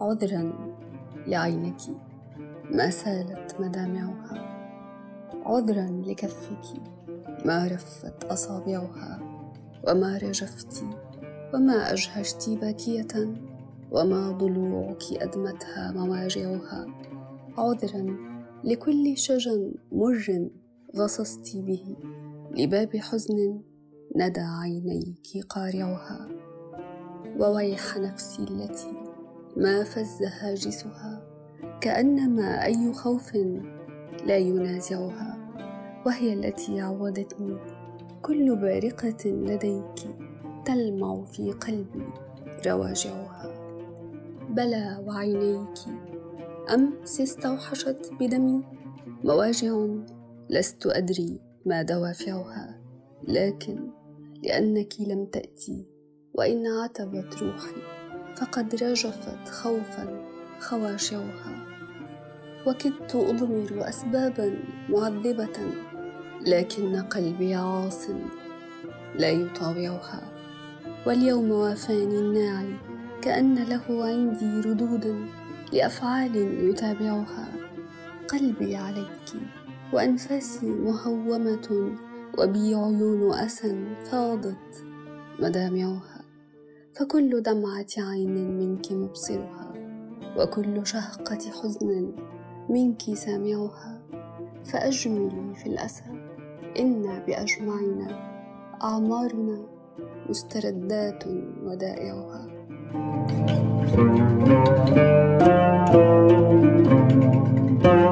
عذرا لعينك ما سالت مدامعها. عذرا لكفك ما رفت أصابعها. وما رجفت وما أجهشت باكية. وما ضلوعك أدمتها مواجعها. عذرا لكل شجن مر غصصت به. لباب حزن ندى عينيك قارعها وويح نفسي التي ما فز هاجسها كأنما أي خوف لا ينازعها وهي التي عودتني كل بارقة لديك تلمع في قلبي رواجعها. بلى وعينيك امس استوحشت بدمي مواجع لست أدري ما دوافعها لكن لأنك لم تأتي وإن عتبت روحي فقد رجفت خوفا خواشعها وكدت أضمر اسبابا معذبة لكن قلبي عاص لا يطاوعها. واليوم وافاني الناعي كأن له عندي ردودا لأفعال يتابعها. قلبي عليك وأنفاسي مهومة وبي عيون اسى فاضت مدامعها فكل دمعة عين منك مبصرها وكل شهقة حزن منك سامعها. فأجملي في الأسى إنا بأجمعنا أعمارنا مستردات ودائعها. thank you